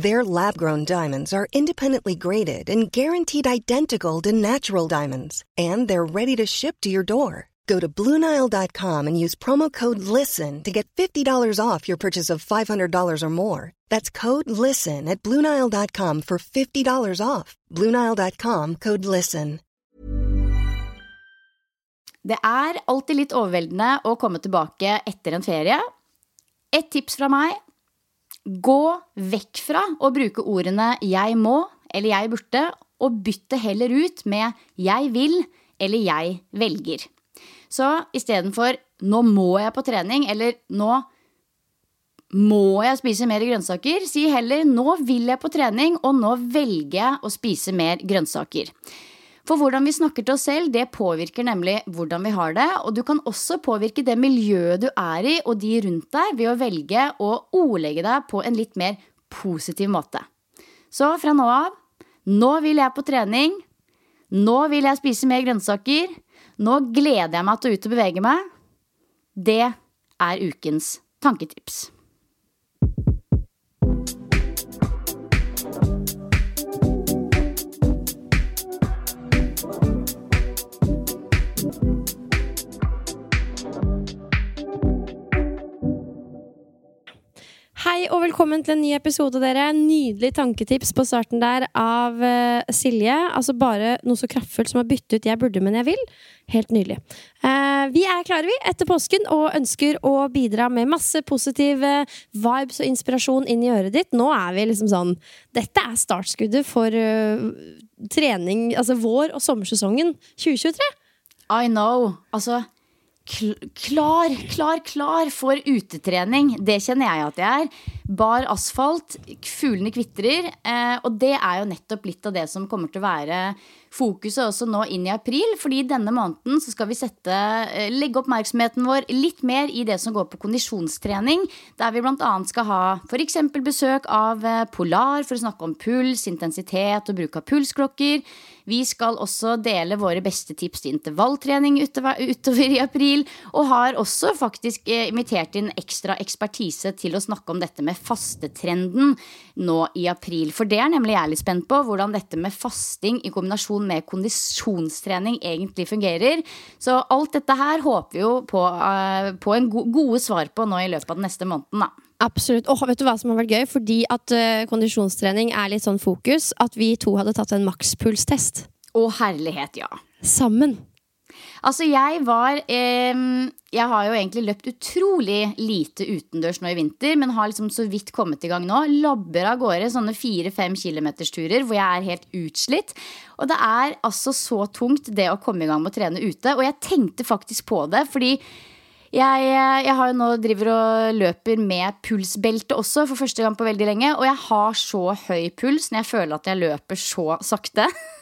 Their lab grown diamonds are independently graded and guaranteed identical to natural diamonds, and they're ready to ship to your door. Go to BlueNile.com and use promo code LISTEN to get $50 off your purchase of $500 or more. That's code LISTEN at BlueNile.com for $50 off. BlueNile.com code LISTEN. Det er alltid litt overveldende å komme tilbake etter en ferie. Et tips fra meg gå vekk fra å bruke ordene 'jeg må' eller 'jeg burde', og bytte heller ut med 'jeg vil' eller 'jeg velger'. Så istedenfor 'nå må jeg på trening' eller 'nå må jeg spise mer grønnsaker', si heller 'nå vil jeg på trening', og 'nå velger jeg å spise mer grønnsaker'. For hvordan vi snakker til oss selv, det påvirker nemlig hvordan vi har det. Og du kan også påvirke det miljøet du er i og de rundt deg ved å velge å ordlegge deg på en litt mer positiv måte. Så fra nå av nå vil jeg på trening. Nå vil jeg spise mer grønnsaker. Nå gleder jeg meg til å ut og bevege meg. Det er ukens tanketips. Hei og velkommen til en ny episode, dere. Nydelig tanketips på starten der av uh, Silje. Altså bare noe så kraftfullt som å bytte ut 'jeg burde, men jeg vil'. Helt nydelig. Uh, vi er klare, vi, etter påsken og ønsker å bidra med masse positive vibes og inspirasjon inn i øret ditt. Nå er vi liksom sånn Dette er startskuddet for uh, trening, altså vår- og sommersesongen 2023. I know. Altså klar, klar, klar for utetrening. Det kjenner jeg at jeg er. Bar asfalt, fuglene kvitrer. Eh, og det er jo nettopp litt av det som kommer til å være fokuset også nå inn i april. fordi denne måneden så skal vi sette, eh, legge oppmerksomheten vår litt mer i det som går på kondisjonstrening. Der vi bl.a. skal ha f.eks. besøk av eh, Polar for å snakke om puls, intensitet og bruk av pulsklokker. Vi skal også dele våre beste tips til intervalltrening utover, i april. Og har også faktisk eh, invitert inn ekstra ekspertise til å snakke om dette med fastetrenden nå i april. For det er nemlig jeg litt spent på, hvordan dette med fasting i kombinasjon med kondisjonstrening egentlig fungerer. Så alt dette her håper vi jo på, uh, på en go gode svar på nå i løpet av den neste måneden. da. Absolutt. Og vet du hva som har vært gøy? Fordi at uh, kondisjonstrening er litt sånn fokus. At vi to hadde tatt en makspulstest. Å herlighet, ja. Sammen. Altså, jeg var eh, Jeg har jo egentlig løpt utrolig lite utendørs nå i vinter, men har liksom så vidt kommet i gang nå. Labber av gårde sånne fire-fem kilometersturer hvor jeg er helt utslitt. Og det er altså så tungt det å komme i gang med å trene ute. Og jeg tenkte faktisk på det, fordi jeg, jeg, har jo nå driver og løper med pulsbelte også for første gang på veldig lenge. Og jeg har så høy puls når jeg føler at jeg løper så sakte.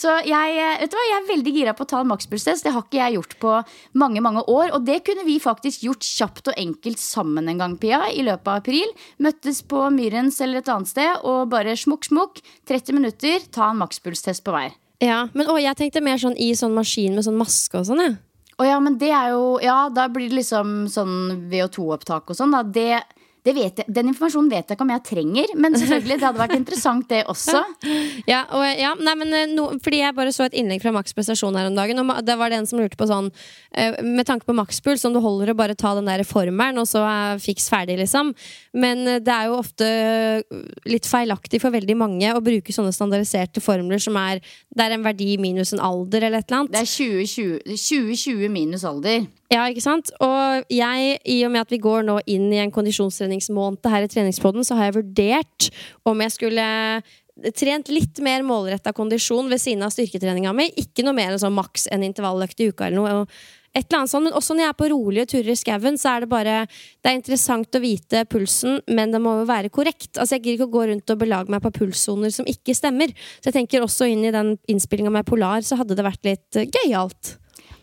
Så jeg, vet du hva, jeg er veldig gira på å ta en makspulstest. Det har ikke jeg gjort på mange mange år. Og det kunne vi faktisk gjort kjapt og enkelt sammen en gang, Pia, i løpet av april. Møttes på Myrens eller et annet sted og bare smukk, smukk. 30 minutter, ta en makspulstest på hver. Ja, men å, jeg tenkte mer sånn i sånn maskin med sånn maske og sånn, jeg. Å ja, men det er jo Ja, da blir det liksom sånn VO2-opptak og sånn, da. Det jeg, Den informasjonen vet jeg ikke om jeg trenger, men selvfølgelig, det hadde vært interessant, det også. Ja, og, ja nei, men eh, no, fordi jeg bare så et innlegg fra Max prestasjon her om dagen, og det var det en som lurte på sånn eh, Med tanke på makspuls, om det holder å bare ta den der formelen, og så er fiks ferdig, liksom. Men eh, det er jo ofte litt feilaktig for veldig mange å bruke sånne standardiserte formler som er Det er en verdi minus en alder, eller et eller annet. Det er 2020, 2020 minus alder. Ja, ikke sant? Og jeg, i og med at vi går nå inn i en kondisjonstreningsmåned her i treningspodden, så har jeg vurdert om jeg skulle trent litt mer målretta kondisjon ved siden av styrketreninga mi. Ikke noe mer enn sånn maks en intervalløkt i uka eller noe. Et eller annet sånt, Men også når jeg er på rolige turer i skauen, så er det bare Det er interessant å vite pulsen, men det må jo være korrekt. Altså Jeg gidder ikke å gå rundt og belage meg på pulssoner som ikke stemmer. Så jeg tenker også inn i den innspillinga med Polar, så hadde det vært litt gøyalt.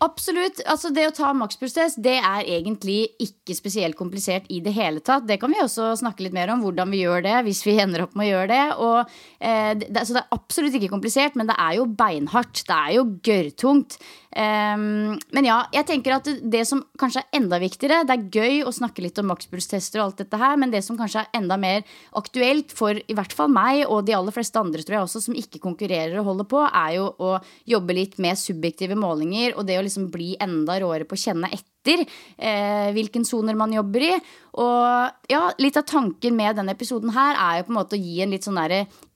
Absolutt. altså Det å ta makspuls det er egentlig ikke spesielt komplisert i det hele tatt. Det kan vi også snakke litt mer om, hvordan vi gjør det hvis vi ender opp med å gjøre det. Og, eh, det, så det er absolutt ikke komplisert, men det er jo beinhardt. Det er jo gørrtungt. Um, men ja, jeg tenker at det, som kanskje er enda viktigere Det er gøy å snakke litt om makspulstester og alt dette her, men det som kanskje er enda mer aktuelt for i hvert fall meg og de aller fleste andre tror jeg også som ikke konkurrerer og holder på, er jo å jobbe litt med subjektive målinger og det å liksom bli enda råere på å kjenne etter eh, hvilken soner man jobber i. Og ja, litt av tanken med denne episoden her er jo på en måte å gi en litt sånn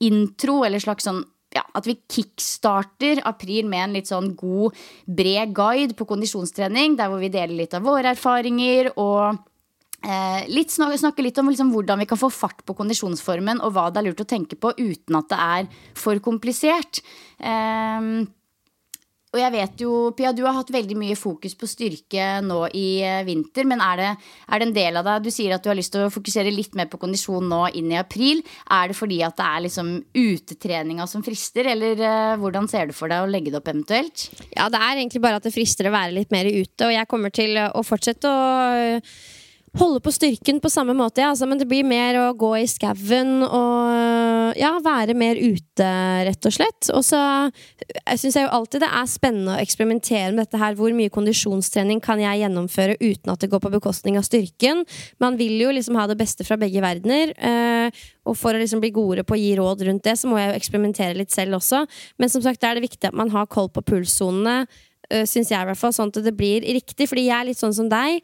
intro eller slags sånn ja, at vi kickstarter april med en litt sånn god, bred guide på kondisjonstrening, der hvor vi deler litt av våre erfaringer og eh, litt, snakke litt om liksom, hvordan vi kan få fart på kondisjonsformen, og hva det er lurt å tenke på uten at det er for komplisert. Eh, og jeg vet jo, Pia, du har hatt veldig mye fokus på styrke nå i eh, vinter. Men er det, er det, en del av deg Du sier at du har lyst til å fokusere litt mer på kondisjon nå inn i april. Er det fordi at det er liksom utetreninga som frister, eller uh, hvordan ser du for deg å legge det opp eventuelt? Ja, det er egentlig bare at det frister å være litt mer ute, og jeg kommer til å fortsette å holde på styrken på samme måte, ja, altså, men det blir mer å gå i skauen og ja, være mer ute, rett og slett. Og så syns jeg jo alltid det er spennende å eksperimentere med dette her. Hvor mye kondisjonstrening kan jeg gjennomføre uten at det går på bekostning av styrken? Man vil jo liksom ha det beste fra begge verdener. Eh, og for å liksom bli godere på å gi råd rundt det, så må jeg jo eksperimentere litt selv også. Men som sagt, da er det viktig at man har koll på pulssonene, uh, syns jeg i hvert fall, sånn at det blir riktig. Fordi jeg er litt sånn som deg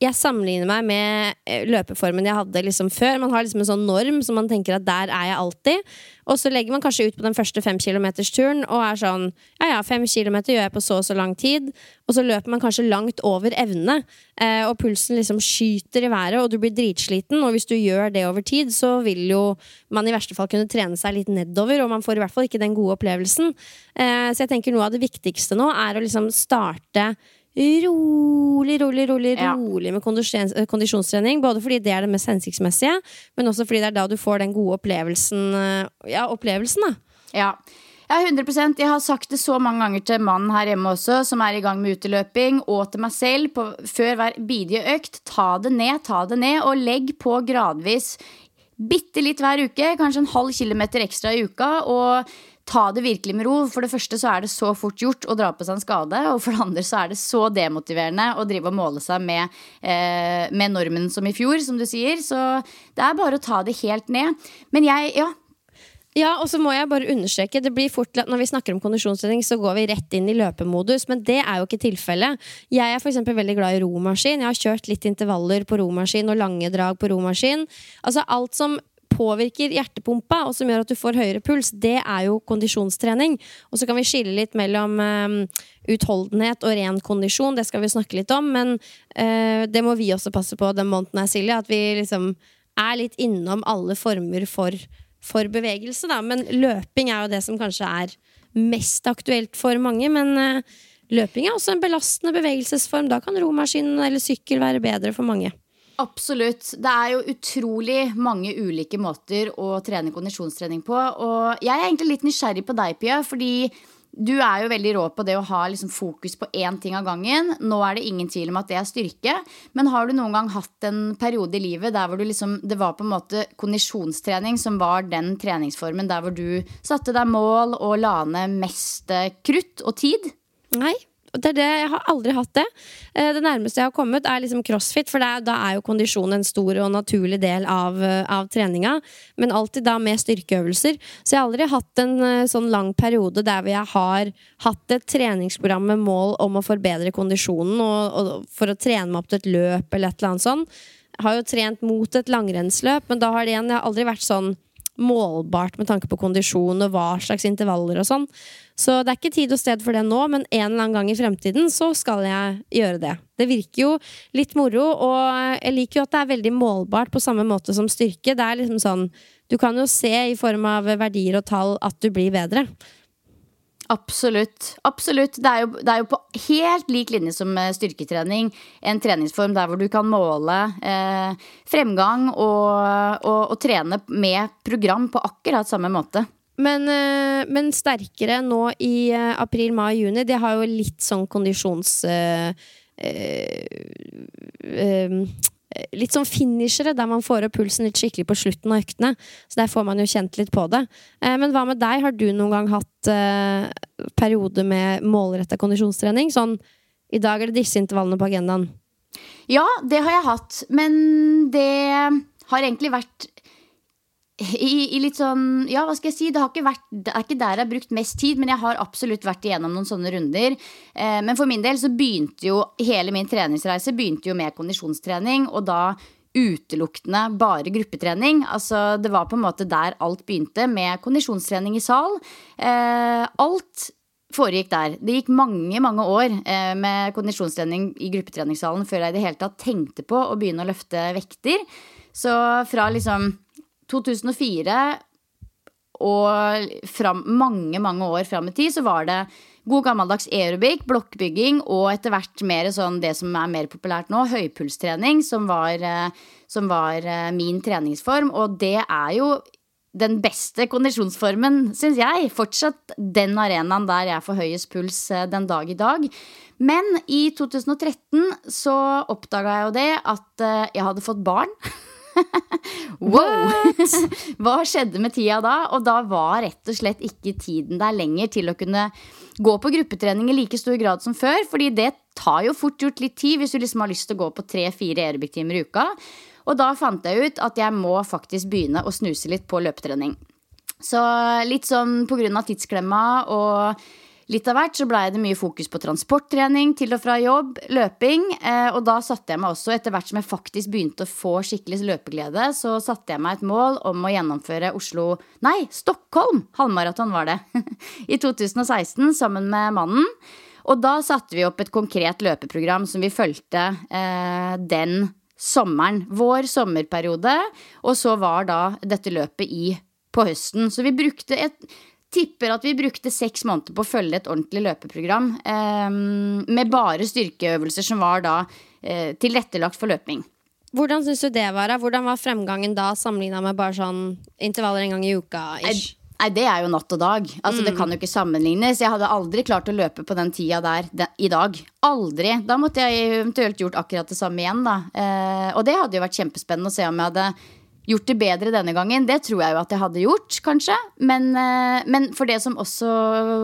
jeg sammenligner meg med eh, løpeformen jeg hadde liksom før. Man har liksom en sånn norm som man tenker at der er jeg alltid. Og så legger man kanskje ut på den første femkilometersturen og er sånn ja ja, fem kilometer gjør jeg på så og så lang tid. Og så løper man kanskje langt over evne, eh, og pulsen liksom skyter i været, og du blir dritsliten. Og hvis du gjør det over tid, så vil jo man i verste fall kunne trene seg litt nedover, og man får i hvert fall ikke den gode opplevelsen. Eh, så jeg tenker noe av det viktigste nå er å liksom starte rolig, rolig, rolig, rolig med eh, kondisjonstrening. Både fordi det er det mest hensiktsmessige, men også fordi det er da du får den gode opplevelsen. Eh, ja, opplevelsen da. Ja. Ja, 100% Jeg har sagt det så mange ganger til mannen her hjemme også, som er i gang med uteløping, og til meg selv på, før hver bidige økt. Ta det ned, ta det ned, og legg på gradvis. Bitte litt hver uke, kanskje en halv kilometer ekstra i uka. Og ta det virkelig med ro. For det første så er det så fort gjort å dra på seg en skade. Og for det andre så er det så demotiverende å drive og måle seg med, eh, med normen som i fjor, som du sier. Så det er bare å ta det helt ned. Men jeg, ja, ja, og så må jeg bare understreke Det blir fort Når vi snakker om kondisjonstrening, så går vi rett inn i løpemodus, men det er jo ikke tilfellet. Jeg er for veldig glad i romaskin. Jeg har kjørt litt intervaller på romaskin og lange drag på romaskin. Altså alt som påvirker hjertepumpa, og som gjør at du får høyere puls, det er jo kondisjonstrening. Og så kan vi skille litt mellom um, utholdenhet og ren kondisjon, det skal vi snakke litt om, men uh, det må vi også passe på den måneden her, Silje, at vi liksom er litt innom alle former for, for bevegelse, da. Men løping er jo det som kanskje er mest aktuelt for mange, men uh, løping er også en belastende bevegelsesform. Da kan romaskin eller sykkel være bedre for mange. Absolutt. Det er jo utrolig mange ulike måter å trene kondisjonstrening på. Og jeg er egentlig litt nysgjerrig på deg, Pia, fordi du er jo veldig rå på det å ha liksom fokus på én ting av gangen. Nå er det ingen tvil om at det er styrke. Men har du noen gang hatt en periode i livet der hvor liksom, det var på en måte kondisjonstrening som var den treningsformen der hvor du satte deg mål og la ned mest krutt og tid? Nei, det er det, Jeg har aldri hatt det. Eh, det nærmeste jeg har kommet, er liksom crossfit, for det, da er jo kondisjon en stor og naturlig del av, eh, av treninga. Men alltid da med styrkeøvelser. Så jeg har aldri hatt en eh, sånn lang periode der hvor jeg har hatt et treningsprogram med mål om å forbedre kondisjonen og, og for å trene meg opp til et løp eller et eller annet sånt. Jeg har jo trent mot et langrennsløp, men da har det igjen jeg har aldri vært sånn målbart med tanke på kondisjon og hva slags intervaller og sånn. Så det er ikke tid og sted for det nå, men en eller annen gang i fremtiden så skal jeg gjøre det. Det virker jo litt moro, og jeg liker jo at det er veldig målbart på samme måte som styrke. Det er liksom sånn Du kan jo se i form av verdier og tall at du blir bedre. Absolutt. Absolutt. Det er, jo, det er, jo, på helt lik linje som styrketrening. En treningsform der hvor du kan måle eh, fremgang og, og, og, trene med program på akkurat samme måte. Men, eh, men sterkere nå i eh, april, mai, juni. Det har jo litt sånn kondisjons... Eh, eh, eh Eh, litt sånn finishere, der man får opp pulsen litt skikkelig på slutten av øktene. Så der får man jo kjent litt på det. Men hva med deg? Har du noen gang hatt periode med målretta kondisjonstrening? Sånn i dag er det disse intervallene på agendaen. Ja, det har jeg hatt. Men det har egentlig vært i, i, litt sånn Ja, hva skal jeg si? Det, vært, det, er ikke der jeg har brukt mest tid, men jeg har absolutt vært igjennom noen sånne runder. Eh, men for min del så begynte jo hele min treningsreise begynte jo med kondisjonstrening, og da utelukkende bare gruppetrening. Altså, det var på en måte der alt begynte, med kondisjonstrening i sal. Eh, alt foregikk der. Det gikk mange mange år eh, med kondisjonstrening i gruppetreningssalen før jeg i det hele tatt tenkte på å begynne å løfte vekter. Så fra liksom 2004 og fram, mange, mange år fram i tid så var det god gammeldags aerobic, blokkbygging og etter hvert mer sånn det som er mer populært nå, høypulstrening, som var, eh, som var eh, min treningsform. Og det er jo den beste kondisjonsformen, syns jeg. Fortsatt den arenaen der jeg får høyest puls eh, den dag i dag. Men i 2013 så oppdaga jeg jo det at jeg hadde fått barn. wow! Hva skjedde med tida da? Og da var rett og slett ikke tiden der lenger til å kunne gå på gruppetrening i like stor grad som før. Fordi det tar jo fort gjort litt tid hvis du liksom har lyst til å gå på tre-fire aerobic-timer i uka. Og da fant jeg ut at jeg må faktisk begynne å snuse litt på løpetrening. Så litt sånn på grunn av tidsklemma og Litt av hvert så blei det mye fokus på transporttrening til og fra jobb, løping. Eh, og da satte jeg meg også, etter hvert som jeg faktisk begynte å få skikkelig løpeglede, så satte jeg meg et mål om å gjennomføre Oslo Nei, Stockholm! Halvmaraton var det. I 2016 sammen med mannen. Og da satte vi opp et konkret løpeprogram som vi fulgte eh, den sommeren. Vår sommerperiode. Og så var da dette løpet i på høsten. Så vi brukte et tipper at vi brukte seks måneder på å følge et ordentlig løpeprogram. Eh, med bare styrkeøvelser som var da eh, tilrettelagt for løping. Hvordan syns du det var? Hvordan var fremgangen da sammenligna med bare sånn intervaller en gang i uka? Ish? Nei, Det er jo natt og dag. Altså, mm. Det kan jo ikke sammenlignes. Jeg hadde aldri klart å løpe på den tida der den, i dag. Aldri. Da måtte jeg eventuelt gjort akkurat det samme igjen. da. Eh, og det hadde jo vært kjempespennende å se om jeg hadde gjort det bedre denne gangen. Det tror jeg jo at jeg hadde gjort, kanskje. Men, eh, men, for det som også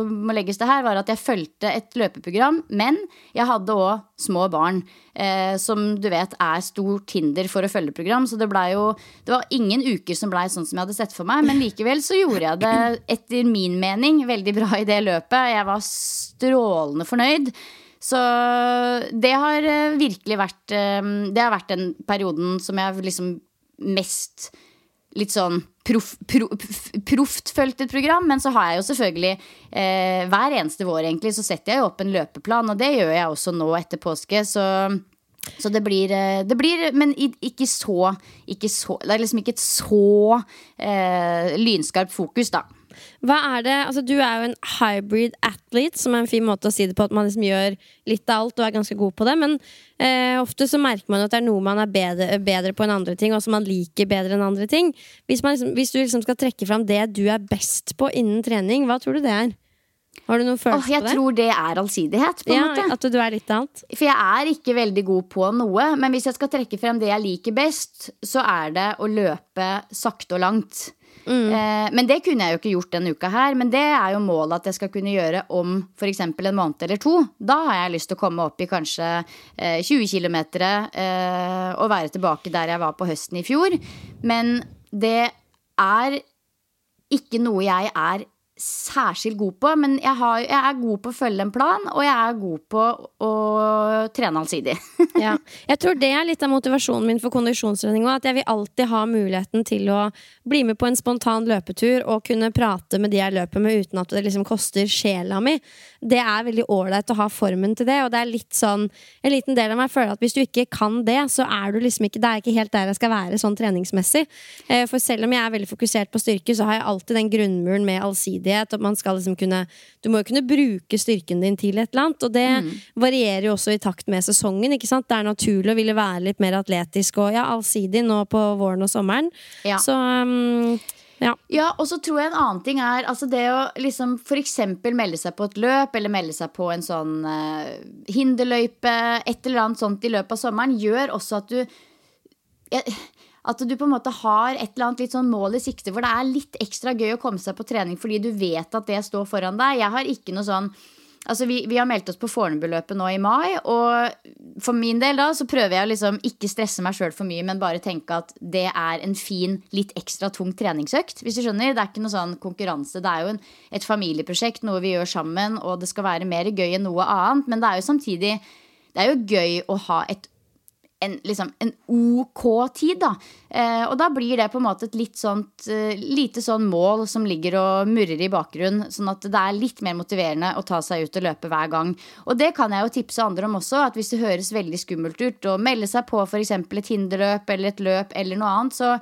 må legges til her, var at jeg fulgte et løpeprogram. Men jeg hadde òg små barn, eh, som du vet er stort hinder for å følge program. Så det blei jo Det var ingen uker som blei sånn som jeg hadde sett for meg. Men likevel så gjorde jeg det, etter min mening, veldig bra i det løpet. Jeg var strålende fornøyd. Så det har eh, virkelig vært Det har vært den perioden som jeg liksom mest litt sånn proft prof, fulgt et program. Men så har jeg jo selvfølgelig eh, hver eneste vår egentlig så setter jeg jo opp en løpeplan, og det gjør jeg også nå etter påske. Så, så det, blir, eh, det blir Men ikke så, ikke så Det er liksom ikke et så eh, lynskarpt fokus, da. Hva er det, altså Du er jo en hybrid athlete, som er en fin måte å si det på. At man liksom gjør litt av alt og er ganske god på det. Men eh, ofte så merker man at det er noe man er bedre, bedre på enn andre ting, og som man liker bedre enn andre ting. Hvis, liksom, hvis du liksom skal trekke fram det du er best på innen trening, hva tror du det er? Har du noen følelse oh, jeg på det? Jeg tror det er allsidighet. på en ja, måte At du er litt annet For jeg er ikke veldig god på noe. Men hvis jeg skal trekke frem det jeg liker best, så er det å løpe sakte og langt. Eh, men det kunne jeg jo ikke gjort denne uka her. Men det er jo målet at jeg skal kunne gjøre om f.eks. en måned eller to. Da har jeg lyst til å komme opp i kanskje eh, 20 km eh, og være tilbake der jeg var på høsten i fjor. Men det er ikke noe jeg er særskilt god på, men jeg, har, jeg, er god på å følge en plan, og jeg er god på å trene allsidig. ja. Jeg tror det er litt av motivasjonen min for kondisjonstrening òg. At jeg vil alltid ha muligheten til å bli med på en spontan løpetur og kunne prate med de jeg løper med uten at det liksom koster sjela mi. Det er veldig ålreit å ha formen til det, og det er litt sånn En liten del av meg føler at hvis du ikke kan det, så er du liksom ikke Det er ikke helt der jeg skal være sånn treningsmessig. Eh, for selv om jeg er veldig fokusert på styrke, så har jeg alltid den grunnmuren med allsidig allsidighet. At man skal liksom kunne Du må jo kunne bruke styrken din til et eller annet. Og det mm. varierer jo også i takt med sesongen. ikke sant? Det er naturlig å ville være litt mer atletisk og ja, allsidig nå på våren og sommeren. Ja. Så um, ja. ja. og så tror jeg en annen ting er altså det å liksom f.eks. melde seg på et løp, eller melde seg på en sånn uh, hinderløype, et eller annet sånt i løpet av sommeren, gjør også at du jeg, at du på en måte har et eller annet litt sånn mål i sikte, hvor det er litt ekstra gøy å komme seg på trening fordi du vet at det står foran deg. Jeg har ikke noe sånn Altså, vi, vi har meldt oss på Fornebuløpet nå i mai, og for min del da så prøver jeg å liksom ikke stresse meg sjøl for mye, men bare tenke at det er en fin, litt ekstra tung treningsøkt. Hvis du skjønner. Det er ikke noe sånn konkurranse. Det er jo en, et familieprosjekt, noe vi gjør sammen, og det skal være mer gøy enn noe annet, men det er jo samtidig det er jo gøy å ha et en, liksom, en OK tid, da. Eh, og da blir det på en måte et litt sånt eh, lite sånn mål som ligger og murrer i bakgrunnen. Sånn at det er litt mer motiverende å ta seg ut og løpe hver gang. Og det kan jeg jo tipse andre om også, at hvis det høres veldig skummelt ut å melde seg på f.eks. et hinderløp eller et løp eller noe annet, så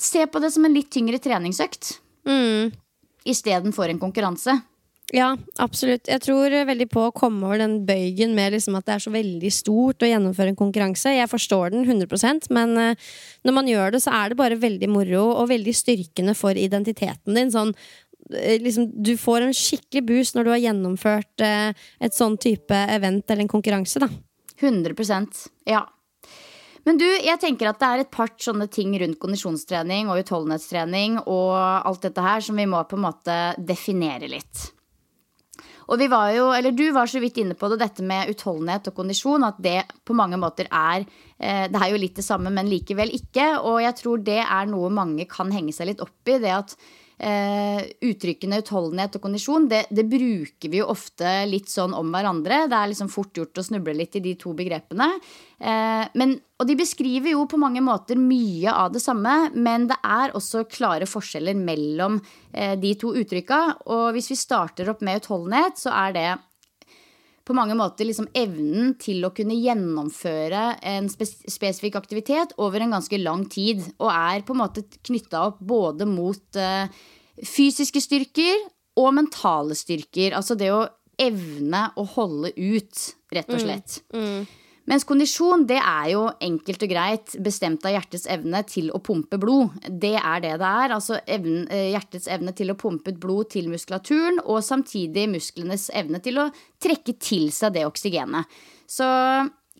se på det som en litt tyngre treningsøkt. Mm. Istedenfor en konkurranse. Ja, absolutt. Jeg tror veldig på å komme over den bøygen med liksom at det er så veldig stort å gjennomføre en konkurranse. Jeg forstår den 100% men uh, når man gjør det, så er det bare veldig moro og veldig styrkende for identiteten din. Sånn, uh, liksom, du får en skikkelig boost når du har gjennomført uh, et sånn type event eller en konkurranse. da 100 ja. Men du, jeg tenker at det er et par sånne ting rundt kondisjonstrening og utholdenhetstrening og alt dette her som vi må på en måte definere litt. Og vi var jo, eller du var så vidt inne på det, dette med utholdenhet og kondisjon. At det på mange måter er eh, Det er jo litt det samme, men likevel ikke. Og jeg tror det er noe mange kan henge seg litt opp i. Det at Uh, uttrykkene utholdenhet og kondisjon, det, det, bruker vi jo ofte litt sånn om hverandre. Det er liksom fort gjort å snuble litt i de to begrepene. Uh, men, og de beskriver jo på mange måter mye av det samme, men det er også klare forskjeller mellom uh, de to uttrykka. Og hvis vi starter opp med utholdenhet, så er det på mange måter liksom evnen til å kunne gjennomføre en spes spesifikk aktivitet over en ganske lang tid. Og er på en måte knytta opp både mot uh, fysiske styrker og mentale styrker. Altså det å evne å holde ut, rett og mm. slett. Mm. Mm. Mens kondisjon det er jo enkelt og greit bestemt av hjertets evne til å pumpe blod. Det er det det er. Altså evnen, eh, hjertets evne til å pumpe ut blod til muskulaturen, og samtidig musklenes evne til å trekke til seg det oksygenet. Så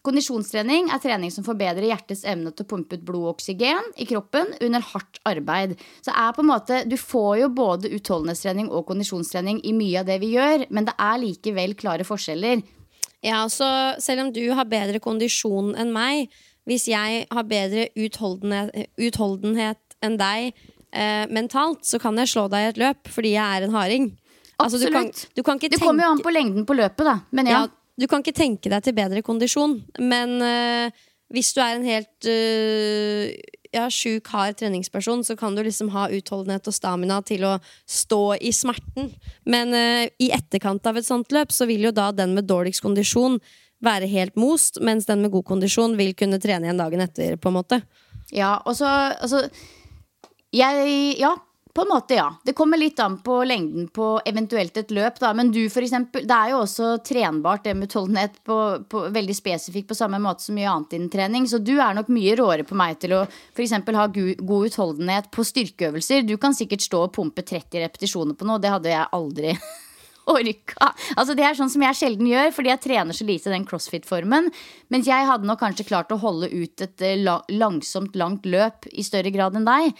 Kondisjonstrening er trening som forbedrer hjertets evne til å pumpe ut blod og oksygen i kroppen under hardt arbeid. Så er på en måte, Du får jo både utholdenhetstrening og kondisjonstrening i mye av det vi gjør, men det er likevel klare forskjeller. Ja, så selv om du har bedre kondisjon enn meg, hvis jeg har bedre utholdenhet, utholdenhet enn deg eh, mentalt, så kan jeg slå deg i et løp fordi jeg er en harding. Altså, du kan, du kan det kommer jo an på lengden på løpet, da. Men ja. ja. Du kan ikke tenke deg til bedre kondisjon, men eh, hvis du er en helt uh, ja, sjuk, hard treningsperson, så kan du liksom ha utholdenhet og stamina til å stå i smerten. Men uh, i etterkant av et sånt løp, så vil jo da den med dårligst kondisjon være helt most, mens den med god kondisjon vil kunne trene igjen dagen etter, på en måte. Ja, og så altså jeg, ja, på en måte, ja. Det kommer litt an på lengden på eventuelt et løp. Da. Men du, for eksempel, det er jo også trenbart det med utholdenhet veldig spesifikt på samme måte som mye annet innen trening. Så du er nok mye råere på meg til å f.eks. ha god utholdenhet på styrkeøvelser. Du kan sikkert stå og pumpe 30 repetisjoner på noe. Det hadde jeg aldri orka. Altså Det er sånn som jeg sjelden gjør, fordi jeg trener så lite den crossfit-formen. Mens jeg hadde nok kanskje klart å holde ut et eh, langsomt, langt løp i større grad enn deg.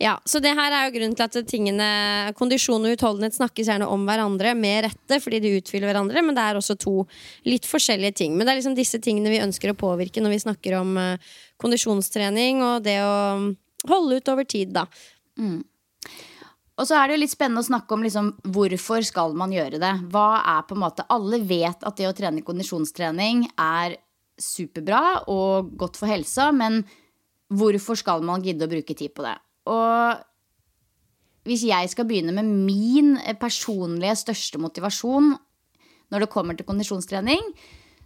Ja, så det her er jo grunnen til at tingene Kondisjon og utholdenhet snakkes gjerne om hverandre med rette, fordi de utfyller hverandre, men det er også to litt forskjellige ting. Men det er liksom disse tingene vi ønsker å påvirke når vi snakker om uh, kondisjonstrening og det å holde ut over tid, da. Mm. Og så er det jo litt spennende å snakke om liksom, hvorfor skal man gjøre det. Hva er på en måte Alle vet at det å trene kondisjonstrening er superbra og godt for helsa, men hvorfor skal man gidde å bruke tid på det? Og hvis jeg skal begynne med min personlige største motivasjon når det kommer til kondisjonstrening,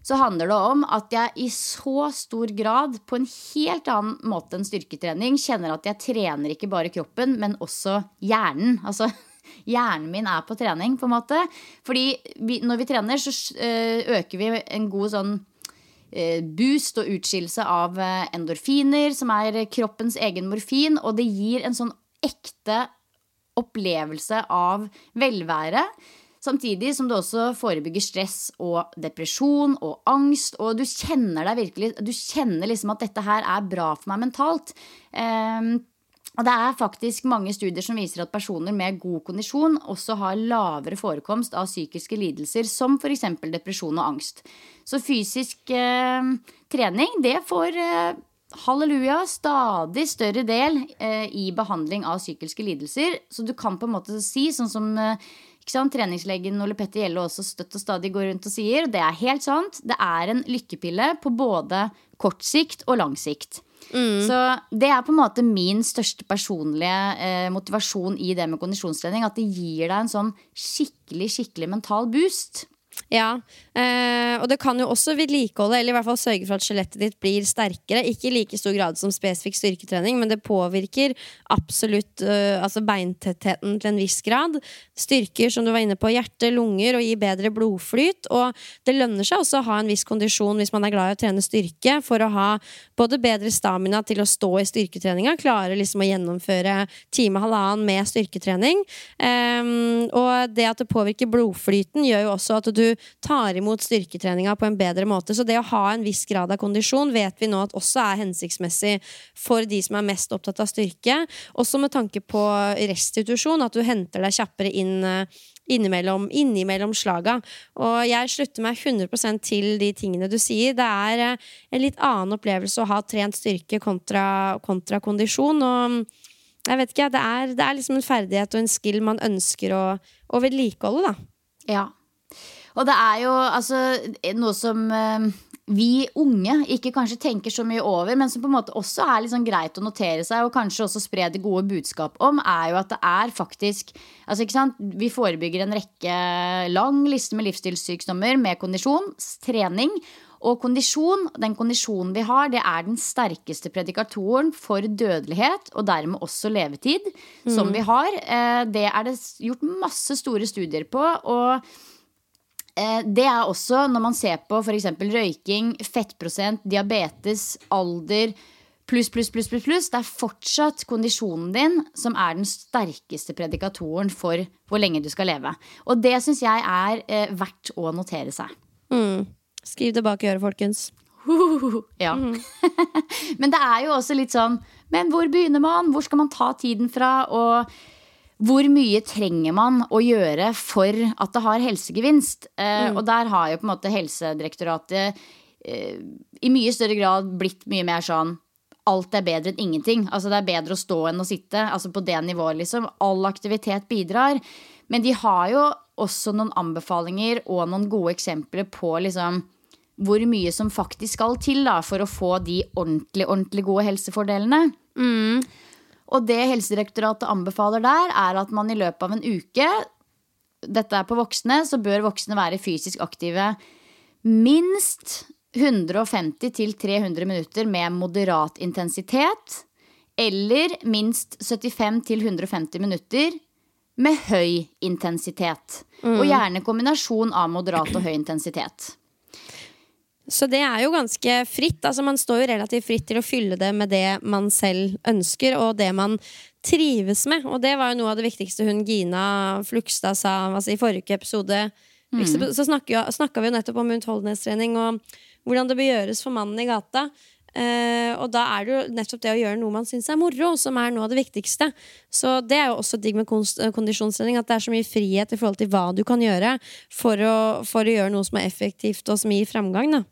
så handler det om at jeg i så stor grad, på en helt annen måte enn styrketrening, kjenner at jeg trener ikke bare kroppen, men også hjernen. Altså hjernen min er på trening, på en måte. Fordi vi, når vi trener, så eh, øker vi en god sånn eh, boost og utskillelse av eh, endorfiner, som er kroppens egen morfin, og det gir en sånn ekte opplevelse av velvære. Samtidig som det også forebygger stress og depresjon og angst. Og du kjenner deg virkelig Du kjenner liksom at dette her er bra for meg mentalt. Um, og det er faktisk mange studier som viser at personer med god kondisjon også har lavere forekomst av psykiske lidelser, som f.eks. depresjon og angst. Så fysisk eh, trening, det får eh, halleluja stadig større del eh, i behandling av psykiske lidelser. Så du kan på en måte si, sånn som eh, Treningslegen Ole Petter Gjelle også støtt og stadig går rundt og sier. Det er helt sant. Det er en lykkepille på både kort sikt og lang sikt. Mm. Så det er på en måte min største personlige eh, motivasjon i det med kondisjonstrening. At det gir deg en sånn skikkelig, skikkelig mental boost. Ja, eh, og det kan jo også vedlikeholde, eller i hvert fall sørge for at skjelettet ditt blir sterkere. Ikke i like stor grad som spesifikk styrketrening, men det påvirker absolutt eh, altså beintettheten til en viss grad. Styrker, som du var inne på, hjerte, lunger og gir bedre blodflyt. Og det lønner seg også å ha en viss kondisjon hvis man er glad i å trene styrke, for å ha både bedre stamina til å stå i styrketreninga, klare liksom å gjennomføre time halvannen med styrketrening. Eh, og det at det påvirker blodflyten, gjør jo også at du tar imot styrketreninga på en bedre måte. Så det å ha en viss grad av kondisjon vet vi nå at også er hensiktsmessig for de som er mest opptatt av styrke. Også med tanke på restitusjon, at du henter deg kjappere inn eh, innimellom, innimellom slaga. Og jeg slutter meg 100 til de tingene du sier. Det er eh, en litt annen opplevelse å ha trent styrke kontra, kontra kondisjon. Og jeg vet ikke, det er, det er, liksom en ferdighet og en skill man ønsker å, å vedlikeholde, da. Ja. Og det er jo altså noe som eh, vi unge ikke kanskje tenker så mye over, men som på en måte også er sånn greit å notere seg, og kanskje også spre det gode budskap om, er jo at det er faktisk altså ikke sant, Vi forebygger en rekke lang liste med livsstilssykdommer med kondisjon, trening. Og kondisjon, den kondisjonen vi har, det er den sterkeste predikatoren for dødelighet, og dermed også levetid, mm. som vi har. Eh, det er det gjort masse store studier på. og det er også når man ser på f.eks. røyking, fettprosent, diabetes, alder pluss, pluss, pluss, pluss, pluss. Det er fortsatt kondisjonen din som er den sterkeste predikatoren for hvor lenge du skal leve. Og det syns jeg er eh, verdt å notere seg. Mm. Skriv det bak i øret, folkens. ja. Mm. men det er jo også litt sånn Men hvor begynner man? Hvor skal man ta tiden fra? Og hvor mye trenger man å gjøre for at det har helsegevinst? Eh, mm. Og der har jo på en måte Helsedirektoratet eh, i mye større grad blitt mye mer sånn alt er bedre enn ingenting. Altså Det er bedre å stå enn å sitte. Altså På det nivået, liksom. All aktivitet bidrar. Men de har jo også noen anbefalinger og noen gode eksempler på liksom hvor mye som faktisk skal til da, for å få de ordentlig, ordentlig gode helsefordelene. Mm. Og det Helsedirektoratet anbefaler der, er at man i løpet av en uke Dette er på voksne, så bør voksne være fysisk aktive minst 150-300 minutter med moderat intensitet. Eller minst 75-150 minutter med høy intensitet. Mm. Og gjerne kombinasjon av moderat og høy intensitet. Så det er jo ganske fritt. Altså Man står jo relativt fritt til å fylle det med det man selv ønsker, og det man trives med. Og det var jo noe av det viktigste hun Gina Flugstad sa altså i forrige episode. Mm. Så snakka vi jo nettopp om utholdenhetstrening og hvordan det bør gjøres for mannen i gata. Uh, og da er det jo nettopp det å gjøre noe man syns er moro, som er noe av det viktigste. Så det er jo også digg med kondisjonstrening, at det er så mye frihet i forhold til hva du kan gjøre for å, for å gjøre noe som er effektivt, og som gir framgang. da.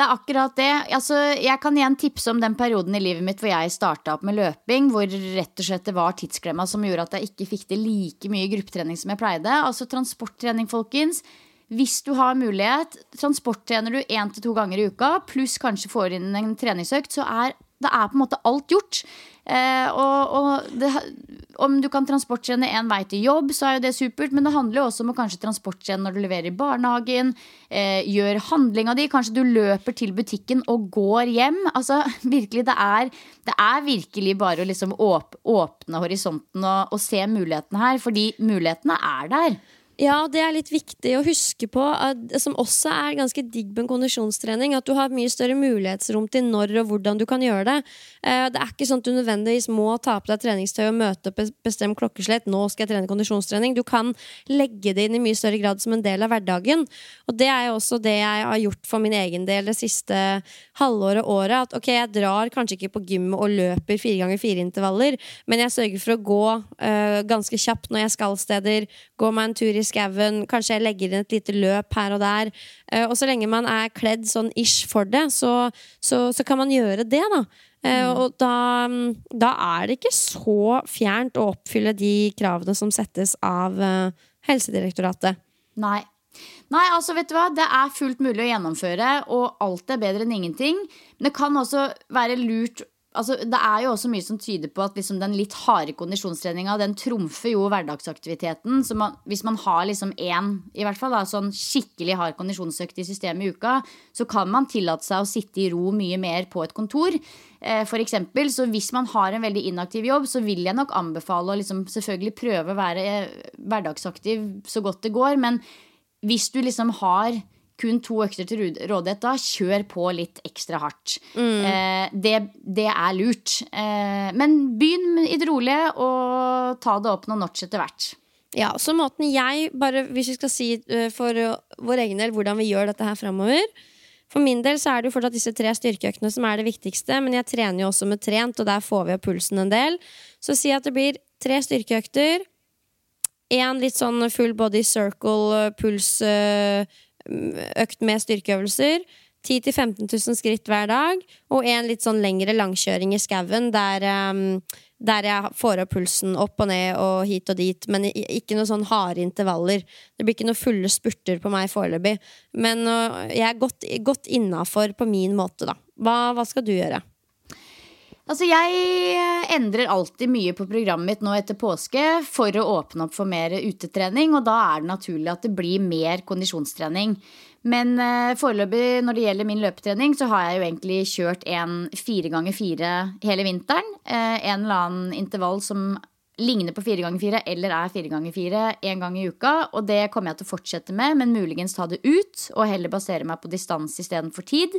Det er akkurat det. Altså, jeg kan igjen tipse om den perioden i livet mitt hvor jeg starta opp med løping, hvor rett og slett det var tidsklemma som gjorde at jeg ikke fikk til like mye gruppetrening som jeg pleide. Altså transporttrening, folkens. Hvis du har mulighet, transporttrener du én til to ganger i uka, pluss kanskje får inn en treningsøkt, så er det er på en måte alt gjort. Eh, og, og det, om du kan transportkjenne én vei til jobb, så er jo det supert. Men det handler jo også om å kanskje transporttrene når du leverer i barnehagen. Eh, gjør handlinga di. Kanskje du løper til butikken og går hjem. Altså, virkelig, det er, det er virkelig bare å liksom åp, åpne horisonten og, og se mulighetene her. Fordi mulighetene er der. Ja, det er litt viktig å huske på, at, som også er ganske digg med kondisjonstrening. At du har mye større mulighetsrom til når og hvordan du kan gjøre det. Eh, det er ikke sånn at du nødvendigvis må ta på deg treningstøy og møte opp et bestemt klokkeslett. Nå skal jeg trene kondisjonstrening. Du kan legge det inn i mye større grad som en del av hverdagen. Og det er jo også det jeg har gjort for min egen del det siste halvåret, året. At ok, jeg drar kanskje ikke på gym og løper fire ganger fire intervaller, men jeg sørger for å gå uh, ganske kjapt når jeg skal steder. Gå meg en tur i skauen. Kanskje jeg legger inn et lite løp her og der. Uh, og så lenge man er kledd sånn ish for det, så, så, så kan man gjøre det, da. Uh, mm. Og da, da, er det ikke så fjernt å oppfylle de kravene som settes av uh, Helsedirektoratet. Nei. Nei, altså vet du hva, Det er fullt mulig å gjennomføre, og alt er bedre enn ingenting. Men det kan også være lurt altså, det er jo også mye som tyder på at liksom den litt harde kondisjonstreninga den trumfer jo hverdagsaktiviteten. Så man, hvis man har liksom én i hvert fall da, sånn skikkelig hard kondisjonsøkt i systemet i uka, så kan man tillate seg å sitte i ro mye mer på et kontor. Eh, for eksempel, så hvis man har en veldig inaktiv jobb, så vil jeg nok anbefale å liksom selvfølgelig prøve å være eh, hverdagsaktiv så godt det går. Men hvis du liksom har kun to økter til rådighet da, kjør på litt ekstra hardt. Mm. Eh, det, det, er lurt. Eh, men begynn i det rolige, og ta det opp noen notch etter hvert. Ja, så måten jeg, bare hvis vi skal si uh, for uh, vår egen del hvordan vi gjør dette her framover For min del så er det jo fortsatt disse tre styrkeøktene som er det viktigste, men jeg trener jo også med trent, og der får vi opp pulsen en del. Så si at det blir tre styrkeøkter. Én litt sånn full body circle uh, puls økt med styrkeøvelser. 10 000-15 000 skritt hver dag, og en litt sånn lengre langkjøring i skauen der, um, der, jeg får opp pulsen opp og ned og hit og dit, men ikke noen sånn harde intervaller. Det blir ikke noen fulle spurter på meg foreløpig. Men uh, jeg er godt, godt innafor på min måte, da. Hva, hva skal du gjøre? Altså, jeg endrer alltid mye på programmet mitt nå etter påske for å åpne opp for mer utetrening, og da er det naturlig at det blir mer kondisjonstrening. Men uh, foreløpig når det gjelder min løpetrening, så har jeg jo egentlig kjørt en fire ganger fire hele vinteren. Uh, en eller annen intervall som ligner på fire ganger fire eller er fire ganger fire én gang i uka. Og det kommer jeg til å fortsette med, men muligens ta det ut og heller basere meg på distanse istedenfor tid.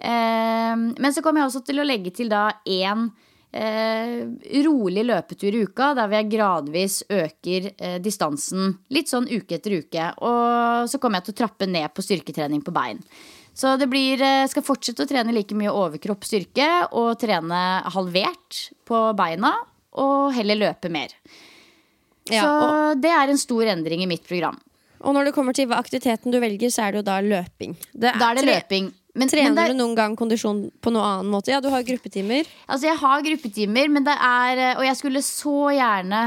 Ehm, men så kommer jeg også til å legge til da én eh, rolig løpetur i uka, der jeg gradvis øker eh, distansen litt sånn uke etter uke. Og så kommer jeg til å trappe ned på styrketrening på bein. Så det blir, eh, skal fortsette å trene like mye overkroppsstyrke og trene halvert på beina, og heller løpe mer. Ja, så det er en stor endring i mitt program. Og når det kommer til hva aktiviteten du velger, så er det jo da løping. Det er, da er det løping. Men, Trener men det, du noen gang kondisjon på noen annen måte? Ja, du har gruppetimer. Altså, jeg har gruppetimer, men det er Og jeg skulle så gjerne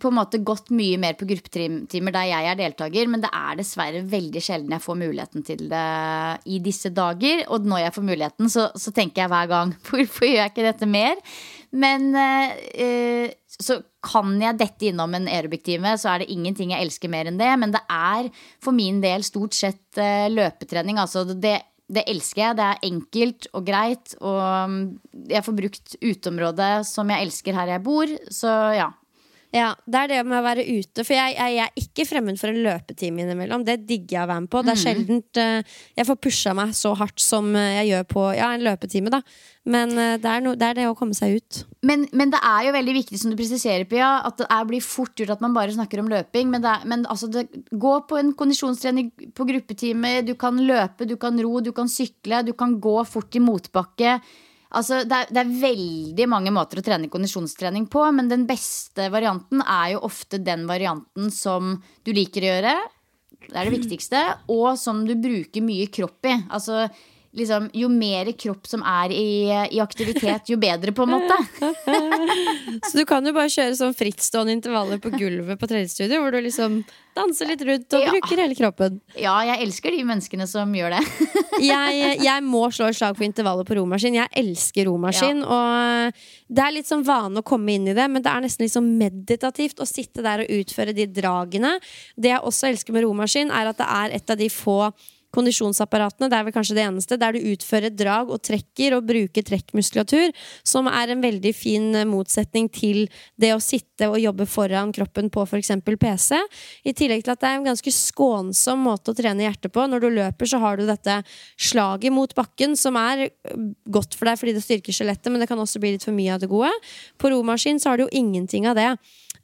på en måte gått mye mer på gruppetimer der jeg er deltaker, men det er dessverre veldig sjelden jeg får muligheten til det i disse dager. Og når jeg får muligheten, så, så tenker jeg hver gang hvorfor gjør jeg ikke dette mer? Men eh, så kan jeg dette innom en aerobic-time, så er det ingenting jeg elsker mer enn det. Men det er for min del stort sett eh, løpetrening. Altså det det elsker jeg. Det er enkelt og greit. Og mm, jeg får brukt uteområdet som jeg elsker her jeg bor. Så ja. Ja, Det er det med å være ute. For jeg, jeg, jeg er ikke fremmed for en løpetime innimellom. Det digger jeg å være med på. Det er sjelden uh, jeg får pusha meg så hardt som eh, jeg gjør på ja, en løpetime. da Men uh, det, er no, det, er det å komme seg ut. Men, men, det er jo veldig viktig, som du presiserer, Pia, at det er, blir fort gjort at man bare snakker om løping. Men, er, men altså, det, gå på en kondisjonstrening på gruppetime. Du kan løpe, du kan ro, du kan sykle, du kan gå fort i motbakke. Altså, det, er, det, er, veldig mange måter å trene kondisjonstrening på, men den beste varianten er jo ofte den varianten som du liker å gjøre. Det er det viktigste. Og som du bruker mye kropp i. Altså liksom, jo mer kropp som er i, i, aktivitet, jo bedre, på en måte. så du kan jo bare kjøre sånn frittstående intervaller på gulvet på treningsstudio, hvor du liksom danser litt rundt og ja. bruker hele kroppen. Ja, jeg elsker de menneskene som gjør det. jeg, jeg, må slå et slag for intervallet på romaskin. Jeg elsker romaskin. Ja. Og det er litt sånn vane å komme inn i det, men det er nesten litt sånn meditativt å sitte der og utføre de dragene. Det jeg også elsker med romaskin, er at det er et av de få kondisjonsapparatene, det er vel kanskje det eneste, der du utfører drag og trekker og bruker trekkmuskulatur, som er en veldig fin motsetning til det å sitte og jobbe foran kroppen på f.eks. PC. I tillegg til at det er en ganske skånsom måte å trene hjertet på. Når du løper, så har du dette slaget mot bakken, som er godt for deg fordi det styrker skjelettet, men det kan også bli litt for mye av det gode. På romaskin så har du jo ingenting av det.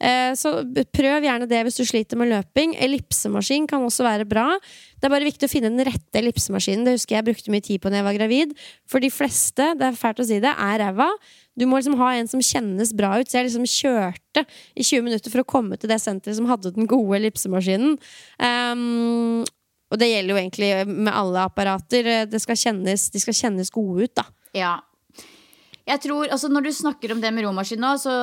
Eh, så prøv gjerne det hvis du sliter med løping. Ellipsemaskin kan også være bra. Det er bare viktig å finne den rette ellipsemaskinen. Det husker jeg brukte mye tid på når jeg var gravid. For de fleste, det er fælt å si det, er ræva. Du må liksom ha en som kjennes bra ut. Så jeg liksom kjørte i 20 minutter for å komme til det senteret som hadde den gode ellipsemaskinen. Um, og det gjelder jo egentlig med alle apparater. Skal kjennes, de skal kjennes gode ut, da. Ja, jeg tror, altså Når du snakker om det med romaskin nå, så,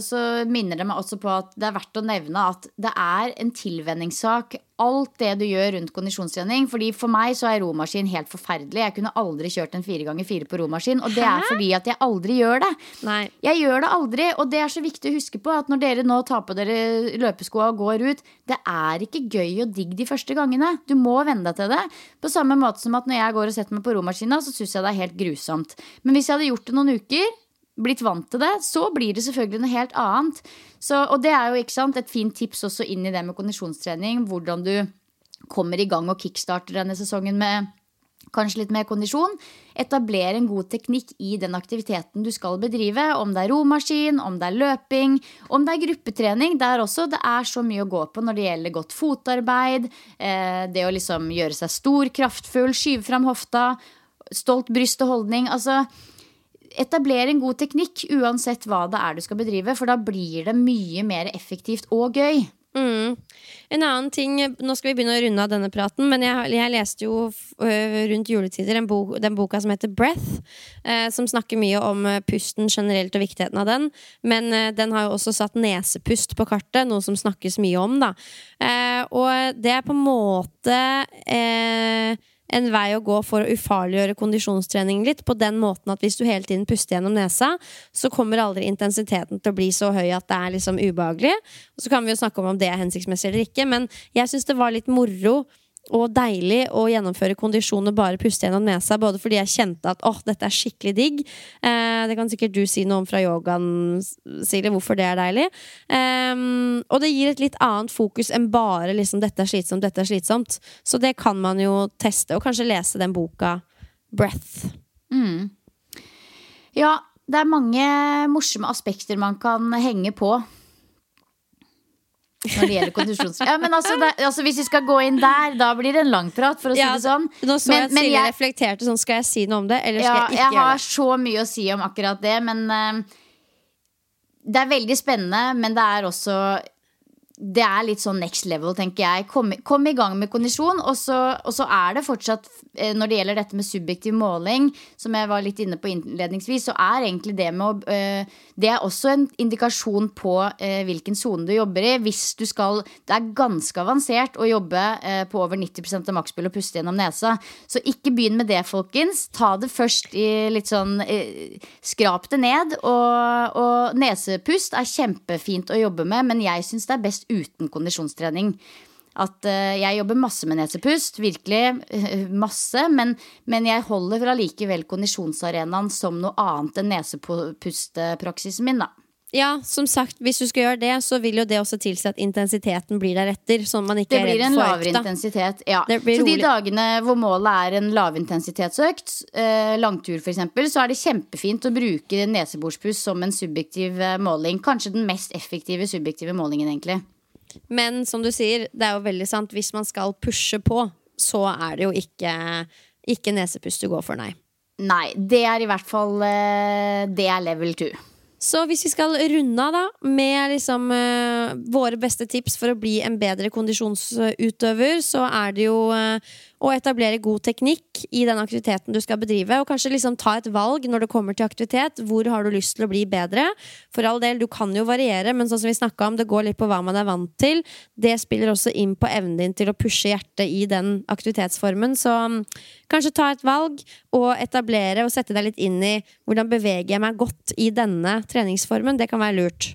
så, minner det meg også på at det er verdt å nevne at det er en tilvenningssak alt det du gjør rundt kondisjonstrening. Fordi For meg så er romaskin helt forferdelig. Jeg kunne aldri kjørt en fire ganger fire på romaskin. Og det Hæ? er fordi at jeg aldri gjør det. Nei. Jeg gjør det aldri, og det er så viktig å huske på at når dere nå tar på dere løpeskoa og går ut, det er ikke gøy og digg de første gangene. Du må venne deg til det. På samme måte som at når jeg går og setter meg på romaskina, så syns jeg det er helt grusomt. Men hvis jeg hadde gjort det noen uker, blitt vant til det, så blir det selvfølgelig noe helt annet. Så, og det er jo sant, et fint tips også inn i det med kondisjonstrening. Hvordan du kommer i gang og kickstarter denne sesongen med kanskje litt mer kondisjon. Etablere en god teknikk i den aktiviteten du skal bedrive. Om det er romaskin, om det er løping, om det er gruppetrening. Det er også det er så mye å gå på når det gjelder godt fotarbeid. Eh, det å liksom gjøre seg stor, kraftfull, skyve fram hofta. Stolt bryst og holdning. Altså, Etablere en god teknikk uansett hva det er du skal bedrive, for da blir det mye mer effektivt og gøy. Mm. En annen ting, Nå skal vi begynne å runde av denne praten, men jeg, jeg leste jo rundt juletider bok, den boka som heter Breath, eh, som snakker mye om pusten generelt og viktigheten av den. Men eh, den har jo også satt nesepust på kartet, noe som snakkes mye om. da eh, Og det er på en måte eh, en vei å gå for å ufarliggjøre kondisjonstrening litt. På den måten at hvis du hele tiden puster gjennom nesa, så kommer aldri intensiteten til å bli så høy at det er liksom ubehagelig. Og så kan vi jo snakke om om det er hensiktsmessig eller ikke, men jeg syns det var litt moro og deilig å gjennomføre kondisjon og bare puste gjennom nesa. Både fordi jeg kjente at åh, dette er skikkelig digg. Eh, det kan sikkert du si noe om fra yogaen, Silje, hvorfor det er deilig. Eh, og det gir et litt annet fokus enn bare liksom, 'dette er slitsomt', 'dette er slitsomt'. Så det kan man jo teste, og kanskje lese den boka 'Breath'. Mm. Ja, det er mange morsomme aspekter man kan henge på når det gjelder kondisjons... Ja, men altså, det, altså, Hvis vi skal gå inn der, da blir det en lang prat, for å ja, det sånn. Nå så men, jeg at Silje reflekterte sånn, skal jeg si noe om det, eller skal ja, jeg ikke gjøre det? Jeg har så mye å si om akkurat det, men uh, det er veldig spennende, men det er også det er litt sånn next level, tenker jeg. Kom, kom i gang med kondisjon. Og så, og så, er det fortsatt, eh, når det gjelder dette med subjektiv måling, som jeg var litt inne på innledningsvis, så er egentlig det med å øh, Det er også en indikasjon på øh, hvilken sone du jobber i. Hvis du skal Det er ganske avansert å jobbe på over 90% av makspull og puste gjennom nesa. Så ikke begynn med det, folkens. Ta det først i litt sånn Skrap det ned. Og, og nesepust er kjempefint å jobbe med, men jeg syns det er best uten kondisjonstrening. At uh, jeg jobber masse med nesepust, virkelig uh, masse. Men, men, jeg holder allikevel kondisjonsarenaen som noe annet enn nesepustpraksisen min, da. Ja, som sagt, hvis du skal gjøre det, så vil jo det også tilsi at intensiteten blir deretter. Sånn man ikke Det blir en lavere intensitet. Ja. Så rolig. De dagene hvor målet er en lavintensitetsøkt, eh, langtur f.eks., så er det kjempefint å bruke nesebordspust som en subjektiv eh, måling. Kanskje den mest effektive subjektive målingen, egentlig. Men som du sier, det er jo veldig sant. Hvis man skal pushe på, så er det jo ikke, ikke nesepust du går for, nei. Nei, det er i hvert fall eh, Det er level two. Så hvis vi skal runde av da med liksom uh, våre beste tips for å bli en bedre kondisjonsutøver, så er det jo eh, å etablere god teknikk i den aktiviteten du skal bedrive. Og kanskje liksom ta et valg når det kommer til aktivitet. Hvor har du lyst til å bli bedre? For all del, du kan jo variere, men sånn som vi snakka om, det går litt på hva man er vant til. Det spiller også inn på evnen din til å pushe hjertet i den aktivitetsformen. Så mm, kanskje ta et valg og etablere og sette deg litt inn i hvordan beveger jeg meg godt i denne treningsformen. Det kan være lurt.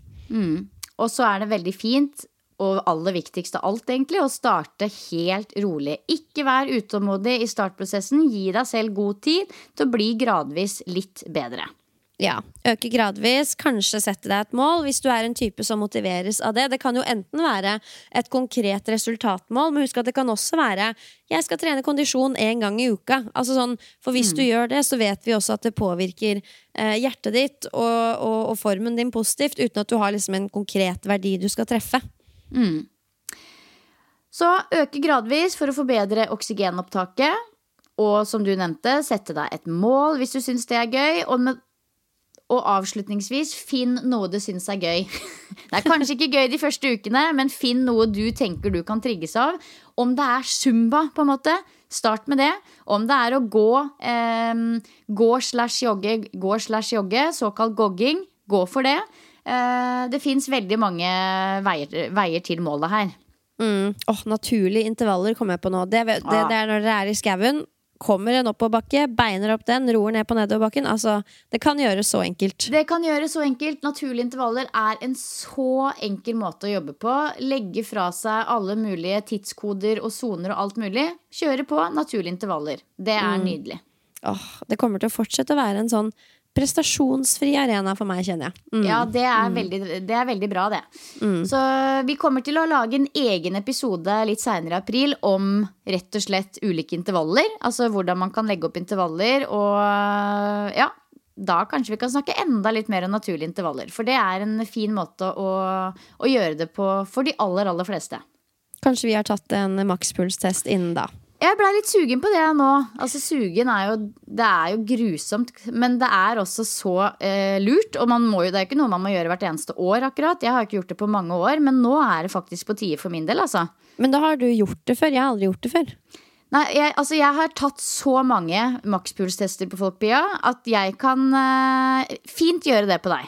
Og så er det veldig fint, og aller viktigst av alt, egentlig, å starte helt rolig. Ikke vær utålmodig i startprosessen. Gi deg selv god tid til å bli gradvis litt bedre. Ja, Øke gradvis, kanskje sette deg et mål hvis du er en type som motiveres av det. Det kan jo enten være et konkret resultatmål, men husk at det kan også være jeg skal trene kondisjon én gang i uka. Altså sånn, for hvis du gjør det, så vet vi også at det påvirker eh, hjertet ditt og, og, og formen din positivt, uten at du har liksom en konkret verdi du skal treffe. Så øke gradvis for å forbedre oksygenopptaket. Og som du nevnte, sette deg et mål hvis du syns det er gøy. Og, med, og avslutningsvis, finn noe du syns er gøy. Det er kanskje ikke gøy de første ukene, men finn noe du tenker du kan trigges av. Om det er zumba, på en måte, start med det. Om det er å gå, eh, gå slash jogge, gå slash jogge, såkalt gogging, gå for det. Eh, det fins veldig mange veier, veier til målet her. Mm. Åh, naturlige intervaller kommer jeg på nå. Det, det, det er når dere er i skauen. Kommer en oppoverbakke, beiner opp den, roer ned på nedoverbakken. Altså, det kan gjøres så enkelt. Det kan gjøres så enkelt. Naturlige intervaller er en så enkel måte å jobbe på. Legge fra seg alle mulige tidskoder og soner og alt mulig. Kjøre på naturlige intervaller. Det er nydelig. Åh, det kommer til å fortsette å være en sånn prestasjonsfri arena for meg, kjenner jeg. Mm. Ja, det er, veldig, det er veldig bra, det. Så vi kommer til å lage en egen episode litt seinere i april om rett og slett ulike intervaller. Altså hvordan man kan legge opp intervaller og ja. Da kanskje vi kan snakke enda litt mer om naturlige intervaller. For det er en fin måte å, å gjøre det på for de aller, aller fleste. Kanskje vi har tatt en makspulstest innen da. Jeg blei litt sugen på det nå. Altså Sugen er jo Det er jo grusomt, men det er også så eh, lurt. Og man må jo, det er ikke noe man må gjøre hvert eneste år, akkurat. Jeg har ikke gjort det på mange år, men nå er det faktisk på tide for min del, altså. Men da har du gjort det før. Jeg har aldri gjort det før. Nei, jeg, altså jeg har tatt så mange makspulstester på folk, Pia, at jeg kan eh, fint gjøre det på deg.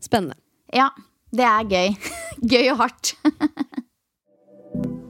Spennende. Ja, det er gøy. gøy og hardt.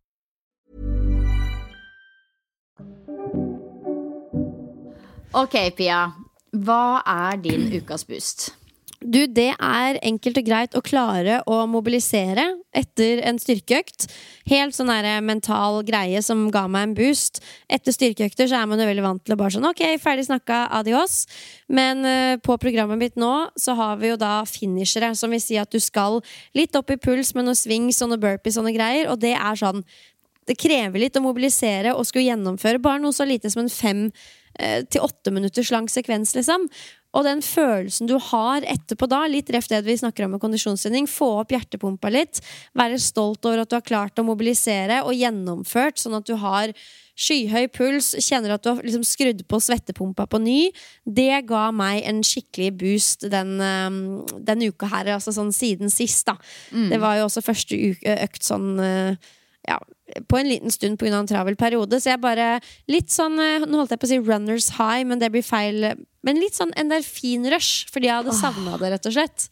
Ok, Pia. Hva er din ukas boost? Du, det er enkelt og greit å klare å mobilisere etter en styrkeøkt. Helt sånn der mental greie som ga meg en boost. Etter styrkeøkter så er man jo veldig vant til å bare sånn Ok, ferdig snakka, adios. Men uh, på programmet mitt nå så har vi jo da finishere, som vil si at du skal litt opp i puls med noen swings og noen burpees og noen greier, og det er sånn det krever litt å mobilisere og skulle gjennomføre bare noe så lite som en fem eh, til åtte minutters lang sekvens, liksom. Og den følelsen du har etterpå da, litt reft det vi snakker om med kondisjonstrening, få opp hjertepumpa litt, være stolt over at du har klart å mobilisere og gjennomført, sånn at du har skyhøy puls, kjenner at du har liksom skrudd på svettepumpa på ny, det ga meg en skikkelig boost den, um, den uka her, altså sånn siden sist, da. Det var jo også første uke, økt sånn uh, ja, på en liten stund pga. en travel periode. Så jeg bare Litt sånn eh, Nå holdt jeg på å si runners high, men det blir feil. Men litt sånn endorfinrush, fordi jeg hadde savna det, rett og slett.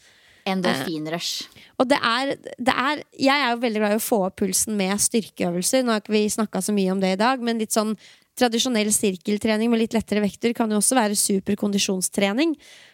Endorfinrush. Og det er, det er Jeg er jo veldig glad i å få opp pulsen med styrkeøvelser. Nå har ikke vi snakka så mye om det i dag, men litt sånn tradisjonell sirkeltrening med litt lettere vekter kan jo også være super kondisjonstrening.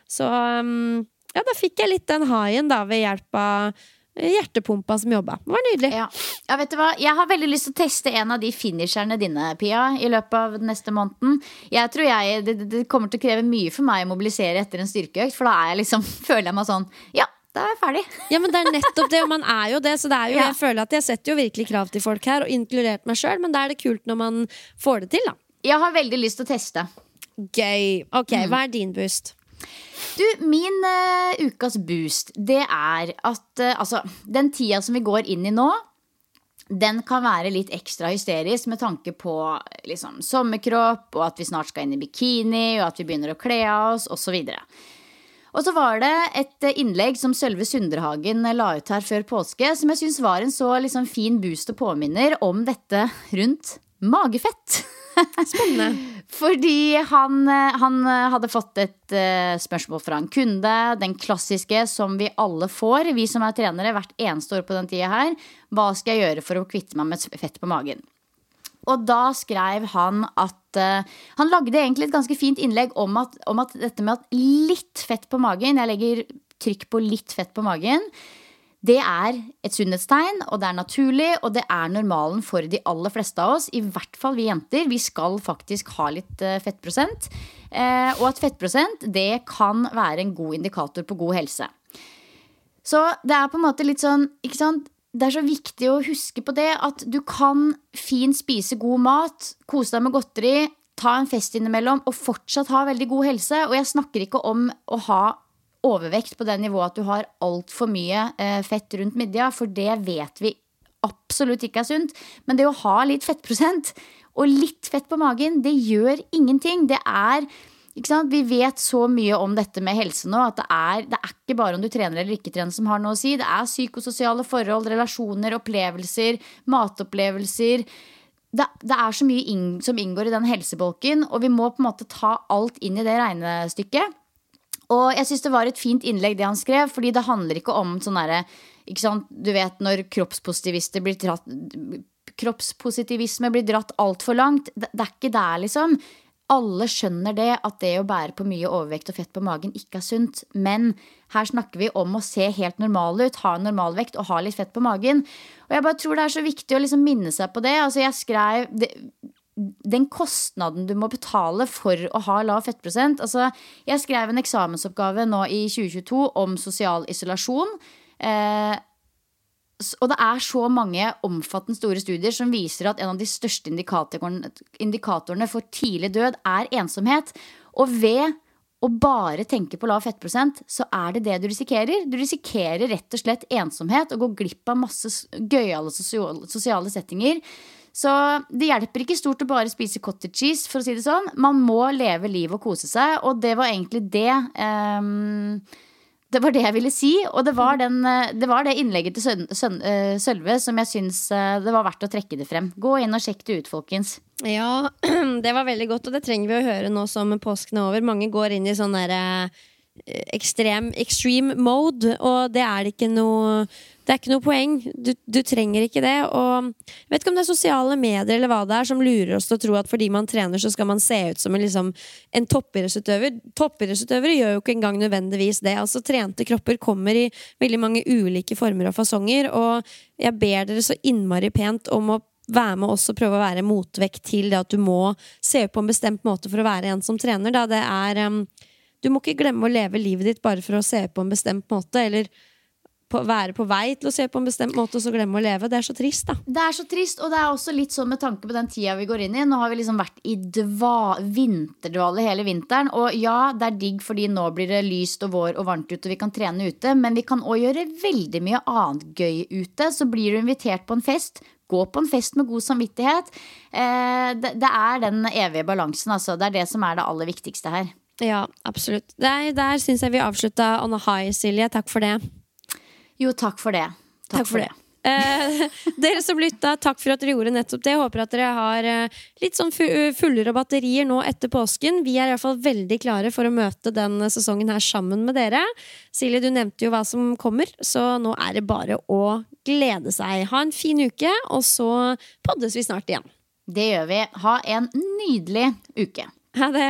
Så um, ja, da fikk jeg litt den haien da ved hjelp av hjertepumpa som jobba. Det var nydelig. Ja. ja, vet du hva? Jeg har veldig lyst til å teste en av de finisherne dine, Pia, i løpet av den neste måneden. Jeg tror jeg, det, det kommer til å kreve mye for meg å mobilisere etter en styrkeøkt, for da er jeg liksom, føler jeg meg sånn Ja, da er jeg ferdig. Ja, men det er nettopp det, og man er jo det. Så det er jo, Ja. jeg føler at jeg setter jo virkelig krav til folk her, og inkludert meg sjøl, men da er det kult når man får det til, da. Jeg har veldig lyst til å teste. Gøy. Ok, hva er din boost? Du, min uh, ukas boost, det er at uh, altså, den tida som vi går inn i nå, den kan være litt ekstra hysterisk med tanke på liksom, sommerkropp, og at vi snart skal inn i bikini, og at vi begynner å kle av oss, osv. Og så var det et eh, innlegg som Sølve Sunderhagen la ut her før påske, som jeg syns var en så liksom, fin boost og påminner om dette rundt magefett. Spennende. Fordi han, eh, han eh, hadde fått et eh, spørsmål fra en kunde, den klassiske som vi alle får, vi som er trenere, hvert eneste år på den tida her. Hva skal jeg gjøre for å kvitte meg med fett på magen? Og da skrev han at uh, Han lagde egentlig et ganske fint innlegg om at, om at dette med at litt fett på magen Jeg legger trykk på litt fett på magen. Det er et sunnhetstegn, og det er naturlig, og det er normalen for de aller fleste av oss. I hvert fall vi jenter. Vi skal faktisk ha litt eh, fettprosent. Eh, og at fettprosent det kan være en god indikator på god helse. Så det er på en måte litt sånn ikke sant? Det er så viktig å huske på det at du kan fint spise god mat, kose deg med godteri, ta en fest innimellom og fortsatt ha veldig god helse. Og jeg snakker ikke om å ha overvekt på det nivået at du har altfor mye eh, fett rundt midja, for det vet vi absolutt ikke er sunt. Men det å ha litt fettprosent og litt fett på magen, det gjør ingenting. Det er? Vi vet så mye om dette med helse nå at det er, det er ikke bare om du trener eller ikke trener som har noe å si. Det er psykososiale forhold, relasjoner, opplevelser, matopplevelser. Det, det er så mye inn, som inngår i den helsebolken, og vi må på en måte ta alt inn i det regnestykket. Og jeg syns det var et fint innlegg det han skrev, fordi det handler ikke om sånn derre Du vet når kroppspositivister blir dratt Kroppspositivisme blir dratt altfor langt. Det, det er ikke der, liksom. Alle skjønner det, at det å bære på mye overvekt og fett på magen ikke er sunt. Men her snakker vi om å se helt normal ut, ha en normalvekt og ha litt fett på magen. Og jeg bare tror det er så viktig å liksom minne seg på det. Altså jeg skrev det, den kostnaden du må betale for å ha lav fettprosent altså, Jeg skrev en eksamensoppgave nå i 2022 om sosial isolasjon. Eh, og det er så mange omfattende store studier som viser at en av de største indikatorene, for tidlig død er ensomhet. Og ved å bare tenke på lav fettprosent, så er det det du risikerer. Du risikerer rett og slett ensomhet og går glipp av masse gøyale sosiale settinger. Så det hjelper ikke stort å bare spise cottage cheese, for å si det sånn. Man må leve livet og kose seg, og det var egentlig det Um, Det var det jeg ville si, og det var, den, eh, det, var det innlegget til uh, Sølve som jeg syns uh, det var verdt å trekke det frem. Gå inn og sjekk det ut, folkens. Ja, det var veldig godt, og det trenger vi å høre nå som påsken er over. Mange går inn i sånn derre ekstrem extreme mode, og det er ikke noe Det er ikke noe poeng. Du, du, trenger ikke det. Og jeg vet ikke om det er sosiale medier eller hva det er som lurer oss til å tro at fordi man trener, så skal man se ut som en, liksom, en toppidrettsutøver. Toppidrettsutøvere gjør jo ikke engang nødvendigvis det. Altså Trente kropper kommer i veldig mange ulike former og fasonger, og jeg ber dere så innmari pent om å være med oss og prøve å være motvekt til det at du må se ut på en bestemt måte for å være en som trener. Da. Det er um, du må ikke glemme å leve livet ditt bare for å se på en bestemt måte, eller på, være på vei til å se på en bestemt måte og så glemme å leve. Det er så trist, da. Det er så trist, og det er også litt sånn med tanke på den tida vi går inn i. Nå har vi liksom vært i dva, vinterdvale hele vinteren. Og ja, det er digg fordi nå blir det lyst og vår og varmt ute, og vi kan trene ute. Men vi kan òg gjøre veldig mye annet gøy ute. Så blir du invitert på en fest. Gå på en fest med god samvittighet. Eh, det, det, er den evige balansen, altså. Det er det som er det aller viktigste her. Ja, absolutt. Der, der syns jeg vi avslutta on a high, Silje. Takk for det. Jo, takk for det. Takk, takk for, det. det. Eh, dere som lytta, takk for at dere gjorde nettopp det. Jeg håper at dere har eh, litt sånn fullere batterier nå etter påsken. Vi er iallfall veldig klare for å møte den sesongen her sammen med dere. Silje, du nevnte jo hva som kommer, så nå er det bare å glede seg. Ha en fin uke, og så poddes vi snart igjen. Det gjør vi. Ha en nydelig uke. Ha det.